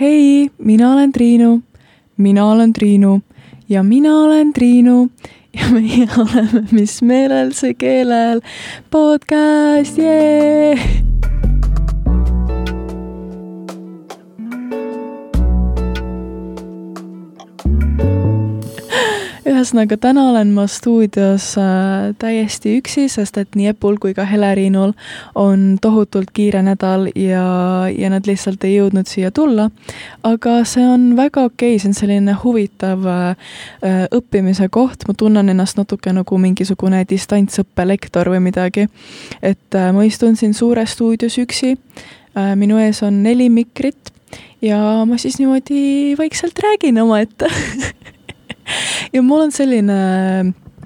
hei, mina olen Triinu, mina olen Triinu. Ja mina olen Triinu. Ja meie oleme Mis meelel see keelel. Podcast, jee! Ühesõnaga, täna olen ma stuudios äh, täiesti üksi, sest et nii Epul kui ka Helerinul on tohutult kiire nädal ja, ja nad lihtsalt ei jõudnud siia tulla. aga see on väga okei okay,, see on selline huvitav äh, õppimise koht, ma tunnen ennast natuke nagu mingisugune distantsõppelektor või midagi. et äh, ma istun siin suures stuudios üksi äh,, minu ees on neli mikrit ja ma siis niimoodi vaikselt räägin omaette ja mul on selline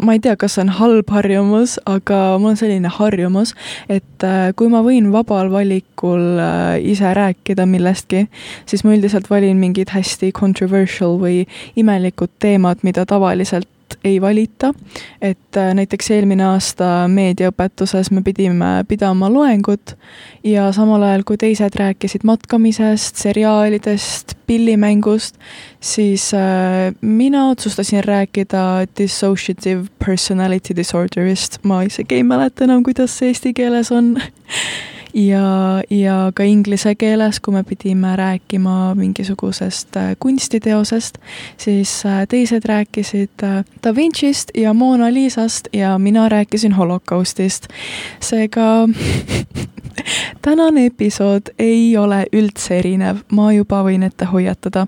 ma ei tea, kas see on halb harjumus, aga mul on selline harjumus, et äh, kui ma võin vabal valikul äh, ise rääkida millestki, siis ma üldiselt valin mingid hästi controversial või imelikud teemad, mida tavaliselt ei valita. et äh, näiteks eelmine aasta meediaõpetuses me pidime pidama loengut ja samal ajal, kui teised rääkisid matkamisest, seriaalidest, pillimängust, siis äh, mina otsustasin rääkida dissociative personality disorder'ist, ma isegi ei mäleta enam, kuidas see eesti keeles on ja, ja ka inglise keeles, kui me pidime rääkima mingisugusest äh, kunstiteosest, siis äh, teised rääkisid äh, Da Vinci'st ja Mona Lisast ja mina rääkisin holokaustist. seega tänane episood ei ole üldse erinev, ma juba võin ette hoiatada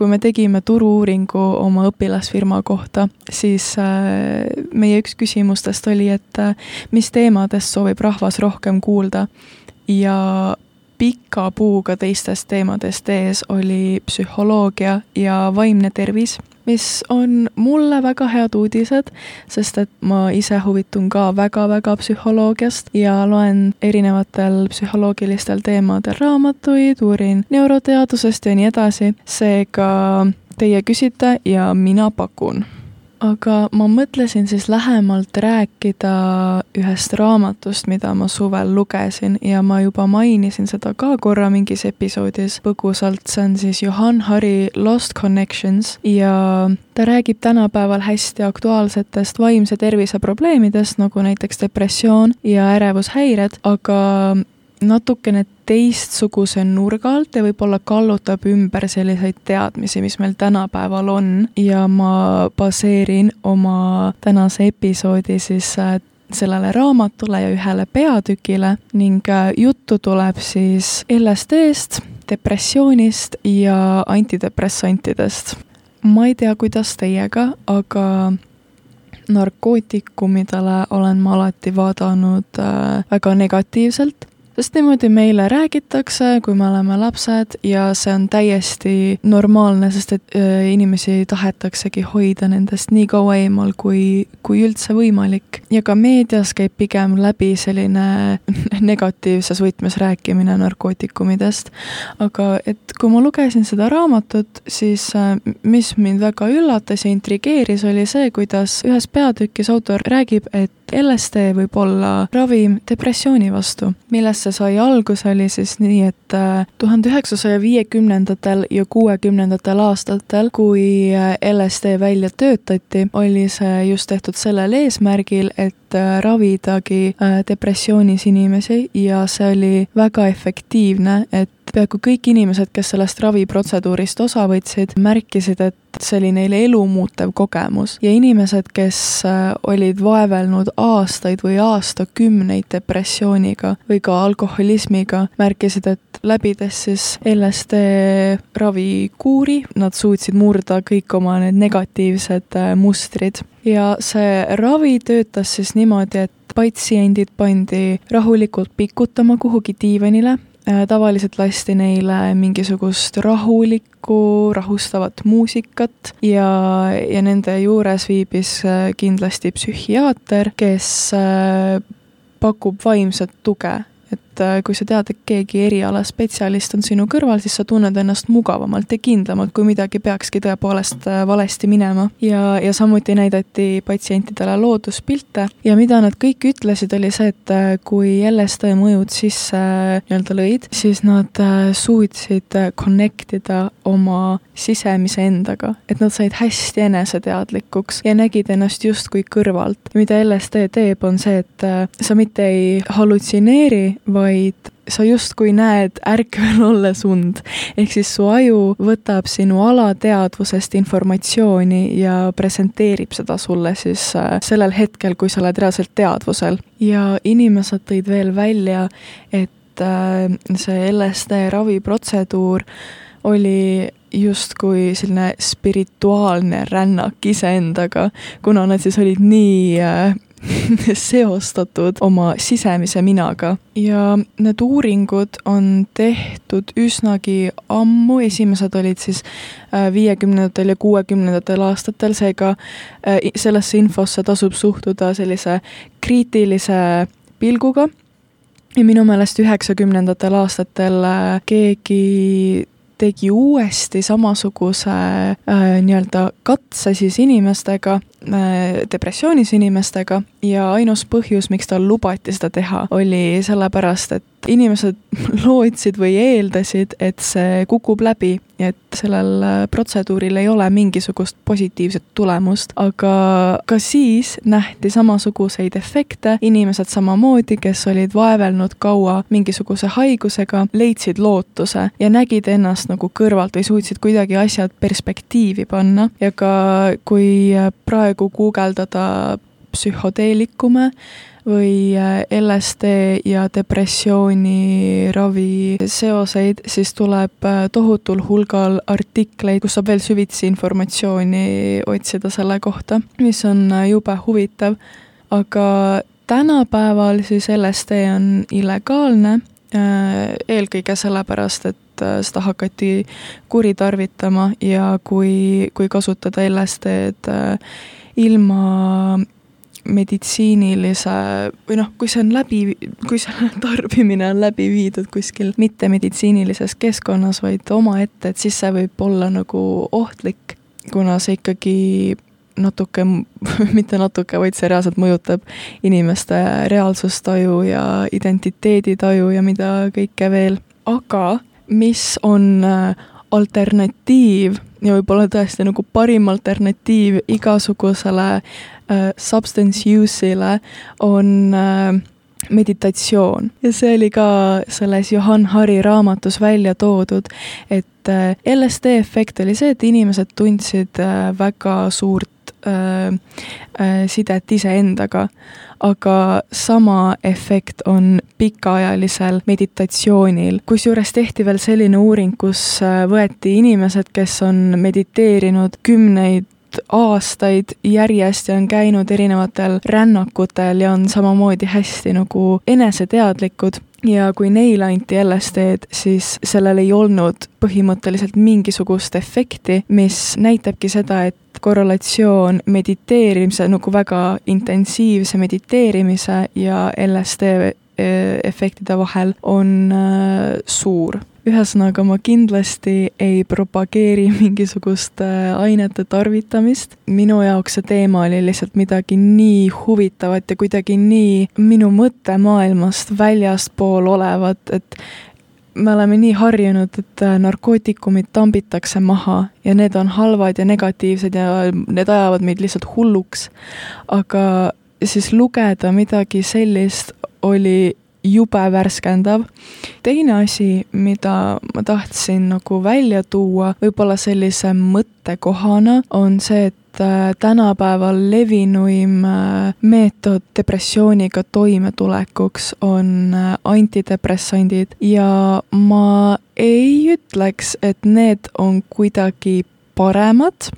kui me tegime turu-uuringu oma õpilasfirma kohta, siis äh, meie üks küsimustest oli, et äh, mis teemadest soovib rahvas rohkem kuulda? Ja pika puuga teistest teemadest ees oli psühholoogia ja vaimne tervis mis on mulle väga head uudised, sest et ma ise huvitun ka väga-väga psühholoogiast ja loen erinevatel psühholoogilistel teemadel raamatuid, uurin neuroteadusest ja nii edasi, seega teie küsite ja mina pakun aga ma mõtlesin siis lähemalt rääkida ühest raamatust, mida ma suvel lugesin ja ma juba mainisin seda ka korra mingis episoodis. Põgusalt, see on siis Johan Hari Lost Connections ja ta räägib tänapäeval hästi aktuaalsetest vaimse tervise probleemidest, nagu näiteks depressioon ja ärevushäired, aga natukene teistsuguse nurga alt ja võib-olla kallutab ümber selliseid teadmisi, mis meil tänapäeval on ja ma baseerin oma tänase episoodi siis äh, sellele raamatule ja ühele peatükile ning äh, juttu tuleb siis LSD-st, depressioonist ja antidepressantidest. ma ei tea, kuidas teiega, aga narkootikumidele olen ma alati vaadanud äh, väga negatiivselt sest niimoodi meile räägitakse, kui me oleme lapsed ja see on täiesti normaalne, sest et inimesi tahetaksegi hoida nendest nii kaua eemal, kui, kui üldse võimalik. ja ka meedias käib pigem läbi selline negatiivses võtmes rääkimine narkootikumidest. aga et kui ma lugesin seda raamatut, siis mis mind väga üllatas ja intrigeeris, oli see, kuidas ühes peatükis autor räägib, et LSD võib olla ravim depressiooni vastu. millest see sai alguse, oli siis nii, et äh, tuhande üheksasaja viiekümnendatel ja kuuekümnendatel aastatel, kui äh, LSD välja töötati, oli see just tehtud sellel eesmärgil, et äh, ravidagi depressioonis inimesi ja see oli väga efektiivne, et peaaegu kõik inimesed, kes sellest raviprotseduurist osa võtsid, märkisid, et see oli neile elumuutev kogemus. Ja inimesed, kes äh, olid vaevelnud aastaid või aastakümneid depressiooniga või ka alkoholismiga, märkisid, et läbides siis LSD ravikuuri, nad suutsid murda kõik oma need negatiivsed äh, mustrid. Ja see ravi töötas siis niimoodi, et patsiendid pandi rahulikult pikutama kuhugi diivanile tavaliselt lasti neile mingisugust rahulikku, rahustavat muusikat ja, ja nende juures viibis äh, kindlasti psühhiaater, kes äh, pakub vaimset tuge. Et äh, kui sa tead, et keegi erialaspetsialist on sinu kõrval, siis sa tunned ennast mugavamalt ja kindlamalt, kui midagi peakski tõepoolest äh, valesti minema. ja, ja samuti näidati patsientidele looduspilte ja mida nad kõik ütlesid, oli see, et äh, kui LSD mõjud sisse nii-öelda lõid, siis nad suutsid connect ida oma sisemise endaga, et nad said hästi eneseteadlikuks ja nägid ennast justkui kõrvalt. mida LSD teeb, on see, et sa mitte ei hallutsineeri, vaid sa justkui näed ärkvel olles und. ehk siis su aju võtab sinu alateadvusest informatsiooni ja presenteerib seda sulle siis äh, sellel hetkel, kui sa oled reaalselt teadvusel. ja inimesed tõid veel välja, et äh, see LSD raviprotseduur oli justkui selline spirituaalne rännak iseendaga, kuna nad siis olid nii äh, seostatud oma sisemise minaga. Ja need uuringud on tehtud üsnagi ammu, esimesed olid siis äh, viiekümnendatel ja kuuekümnendatel aastatel, seega äh, sellesse infosse tasub suhtuda sellise kriitilise pilguga. Ja minu meelest üheksakümnendatel aastatel äh, keegi tegi uuesti samasuguse äh, nii-öelda katse siis inimestega depressioonis inimestega ja ainus põhjus, miks tal lubati seda teha, oli sellepärast, et inimesed lootsid või eeldasid, et see kukub läbi ja et sellel äh, protseduuril ei ole mingisugust positiivset tulemust, aga ka siis nähti samasuguseid efekte, inimesed samamoodi, kes olid vaevelnud kaua mingisuguse haigusega, leidsid lootuse ja nägid ennast nagu kõrvalt või suutsid kuidagi asjad perspektiivi panna. Ja ka kui äh, praegu guugeldada psühhoteelikume, või äh, LSD ja depressiooni ravi seoseid, siis tuleb äh, tohutul hulgal artikleid, kus saab veel süvitsi informatsiooni otsida selle kohta, mis on äh, jube huvitav. aga tänapäeval siis LSD on illegaalne, eelkõige sellepärast, et seda hakati kuritarvitama ja kui, kui kasutada LSD-d ilma meditsiinilise või noh, kui see on läbi, kui selle tarbimine on läbi viidud kuskil mittemeditsiinilises keskkonnas, vaid omaette, et siis see võib olla nagu ohtlik, kuna see ikkagi natuke, mitte natuke, vaid see reaalselt mõjutab inimeste reaalsustaju ja identiteeditaju ja mida kõike veel. aga mis on äh, alternatiiv ja võib-olla tõesti nagu parim alternatiiv igasugusele äh, substance use'ile on äh, meditatsioon. Ja see oli ka selles Johan Hari raamatus välja toodud, et äh, LSD efekt oli see, et inimesed tundsid äh, väga suurt äh, äh, sidet iseendaga, aga sama efekt on pikaajalisel meditatsioonil. kusjuures tehti veel selline uuring, kus äh, võeti inimesed, kes on mediteerinud kümneid aastaid järjest ja on käinud erinevatel rännakutel ja on samamoodi hästi nagu eneseteadlikud ja kui neile anti LSD-d, siis sellel ei olnud põhimõtteliselt mingisugust efekti, mis näitabki seda, et korrelatsioon mediteerimise, nagu väga intensiivse mediteerimise ja LSD e, efektide vahel on äh, suur ühesõnaga, ma kindlasti ei propageeri mingisuguste ainete tarvitamist. minu jaoks see teema oli lihtsalt midagi nii huvitavat ja kuidagi nii minu mõttemaailmast väljaspool olevat, et me oleme nii harjunud, et narkootikumid tambitakse maha ja need on halvad ja negatiivsed ja need ajavad meid lihtsalt hulluks. aga siis lugeda midagi sellist oli jube värskendav. teine asi, mida ma tahtsin nagu välja tuua, võib-olla sellise mõttekohana, on see, et äh, tänapäeval levinuim äh, meetod depressiooniga toimetulekuks on äh, antidepressandid ja ma ei ütleks, et need on kuidagi paremad.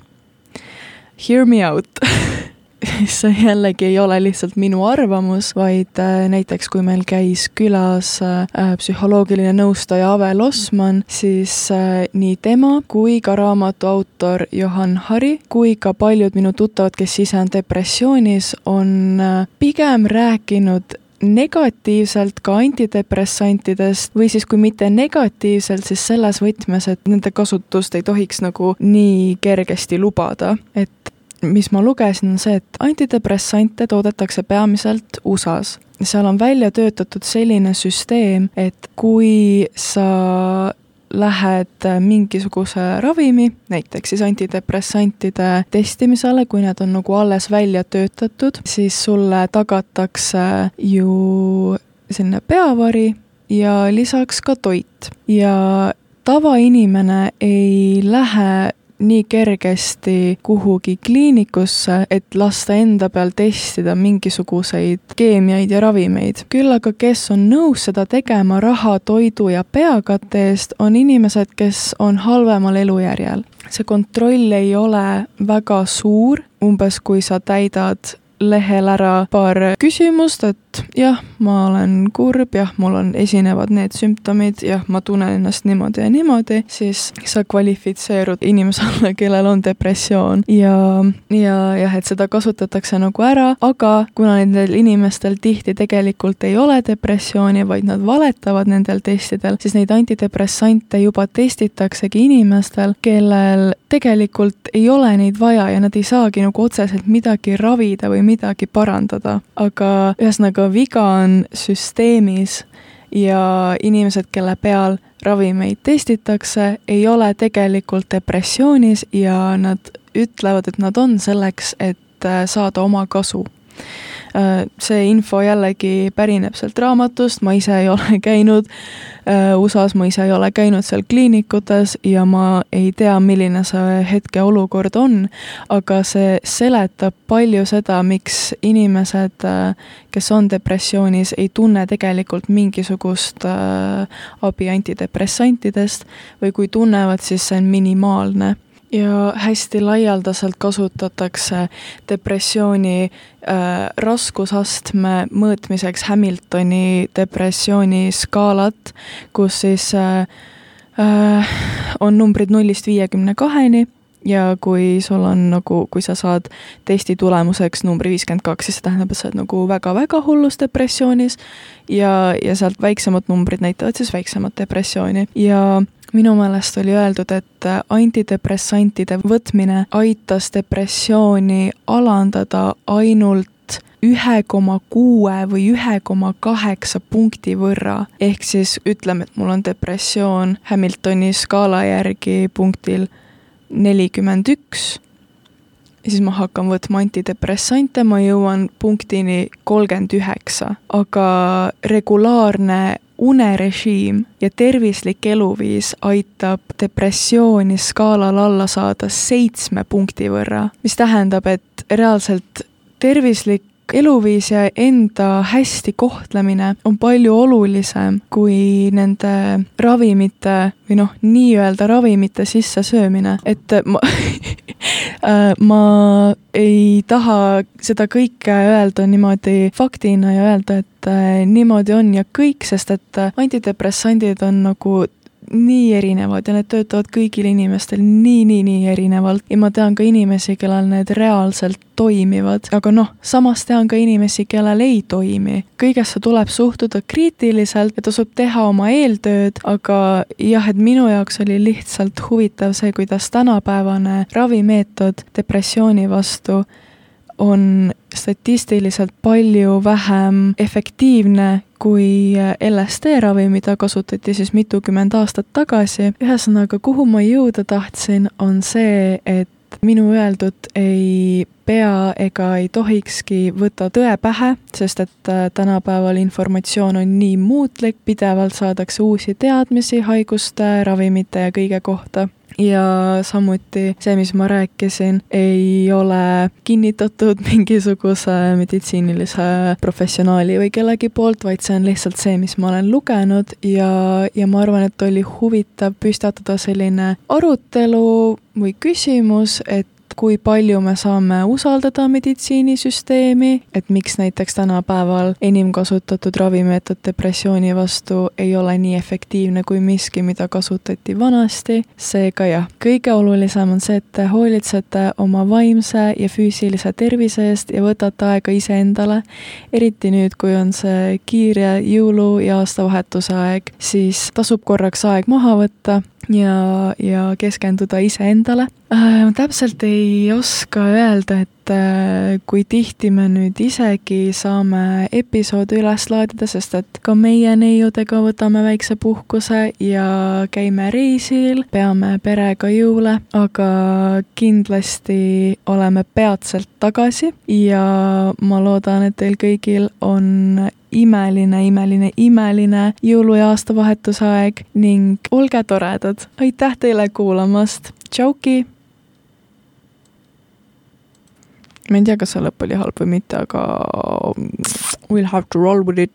Hear me out see jällegi ei ole lihtsalt minu arvamus, vaid äh, näiteks kui meil käis külas äh, psühholoogiline nõustaja Ave Losman, siis äh, nii tema kui ka raamatu autor Johan Hari kui ka paljud minu tuttavad, kes ise on depressioonis, on pigem rääkinud negatiivselt ka antidepressantidest või siis kui mitte negatiivselt, siis selles võtmes, et nende kasutust ei tohiks nagu nii kergesti lubada, et mis ma lugesin, on see, et antidepressante toodetakse peamiselt USA-s. seal on välja töötatud selline süsteem, et kui sa lähed mingisuguse ravimi, näiteks siis antidepressantide testimisele, kui need on nagu alles välja töötatud, siis sulle tagatakse ju selline peavari ja lisaks ka toit. ja tavainimene ei lähe nii kergesti kuhugi kliinikusse, et lasta enda peal testida mingisuguseid keemiaid ja ravimeid. küll aga, kes on nõus seda tegema raha, toidu ja peakatte eest, on inimesed, kes on halvemal elujärjel. see kontroll ei ole väga suur, umbes kui sa täidad lehel ära paar küsimust, et jah, ma olen kurb, jah, mul on, esinevad need sümptomid, jah, ma tunnen ennast niimoodi ja niimoodi, siis sa kvalifitseerud inimesele, kellel on depressioon ja, ja jah, et seda kasutatakse nagu ära, aga kuna nendel inimestel tihti tegelikult ei ole depressiooni, vaid nad valetavad nendel testidel, siis neid antidepressante juba testitaksegi inimestel, kellel tegelikult ei ole neid vaja ja nad ei saagi nagu otseselt midagi ravida või midagi parandada. aga ühesõnaga, viga on süsteemis ja inimesed, kelle peal ravimeid testitakse, ei ole tegelikult depressioonis ja nad ütlevad, et nad on selleks, et äh, saada oma kasu. Äh, see info jällegi pärineb sealt raamatust, ma ise ei ole käinud USA-s, ma ise ei ole käinud seal kliinikutes ja ma ei tea, milline see hetkeolukord on, aga see seletab palju seda, miks inimesed, äh, kes on depressioonis, ei tunne tegelikult mingisugust abi antidepressantidest või kui tunnevad, siis see on minimaalne ja hästi laialdaselt kasutatakse depressiooni äh, raskusastme mõõtmiseks Hamiltoni depressiooni skaalat, kus siis äh, äh, on numbrid nullist viiekümne kaheni ja kui sul on nagu, kui sa saad testi tulemuseks numbri viiskümmend kaks, siis see tähendab, et sa oled nagu väga-väga hullus depressioonis ja, ja sealt väiksemad numbrid näitavad siis väiksemat depressiooni. Ja minu meelest oli öeldud, et antidepressantide võtmine aitas depressiooni alandada ainult ühe koma kuue või ühe koma kaheksa punkti võrra. ehk siis ütleme, et mul on depressioon Hamiltoni skaala järgi punktil nelikümmend üks, siis ma hakkan võtma antidepressante, ma jõuan punktini kolmkümmend üheksa, aga regulaarne unerežiim ja tervislik eluviis aitab depressiooni skaalal alla saada seitsme punkti võrra, mis tähendab, et reaalselt tervislik eluviis ja enda hästi kohtlemine on palju olulisem kui nende ravimite või noh, nii-öelda ravimite sissesöömine, et ma ma ei taha seda kõike öelda niimoodi faktina ja öelda, et äh, niimoodi on ja kõik, sest et äh, antidepressandid on nagu nii erinevad ja need töötavad kõigil inimestel nii, nii, nii erinevalt ja ma tean ka inimesi, kellel need reaalselt toimivad, aga noh, samas tean ka inimesi, kellel ei toimi. kõigesse tuleb suhtuda kriitiliselt ja tasub teha oma eeltööd, aga jah, et minu jaoks oli lihtsalt huvitav see, kuidas tänapäevane ravimeetod depressiooni vastu on statistiliselt palju vähem efektiivne kui LSD ravi, mida kasutati siis mitukümmend aastat tagasi. ühesõnaga, kuhu ma jõuda tahtsin, on see, et minu öeldut ei pea ega ei tohikski võtta tõe pähe, sest et äh, tänapäeval informatsioon on nii muutlik, pidevalt saadakse uusi teadmisi haiguste, ravimite ja kõige kohta. Ja samuti see, mis ma rääkisin, ei ole kinnitatud mingisuguse meditsiinilise professionaali või kellegi poolt, vaid see on lihtsalt see, mis ma olen lugenud ja, ja ma arvan, et oli huvitav püstatada selline arutelu või küsimus, et kui palju me saame usaldada meditsiinisüsteemi, et miks näiteks tänapäeval enim kasutatud ravimeetod depressiooni vastu ei ole nii efektiivne kui miski, mida kasutati vanasti. seega jah, kõige olulisem on see, et te hoolitsete oma vaimse ja füüsilise tervise eest ja võtate aega iseendale. eriti nüüd, kui on see kiire jõulu- ja aastavahetuse aeg, siis tasub korraks aeg maha võtta ja, ja keskenduda iseendale äh,. täpselt ei oska öelda, et äh, kui tihti me nüüd isegi saame episoode üles laadida, sest et ka meie neiudega võtame väikse puhkuse ja käime reisil, peame perega jõule, aga kindlasti oleme peatselt tagasi ja ma loodan, et teil kõigil on imeline, imeline, imeline jõulu- ja aastavahetuse aeg ning olge toredad. aitäh teile kuulamast, tšauki! ma ei tea, kas see lõpp oli halb või mitte, aga we'll have to roll with it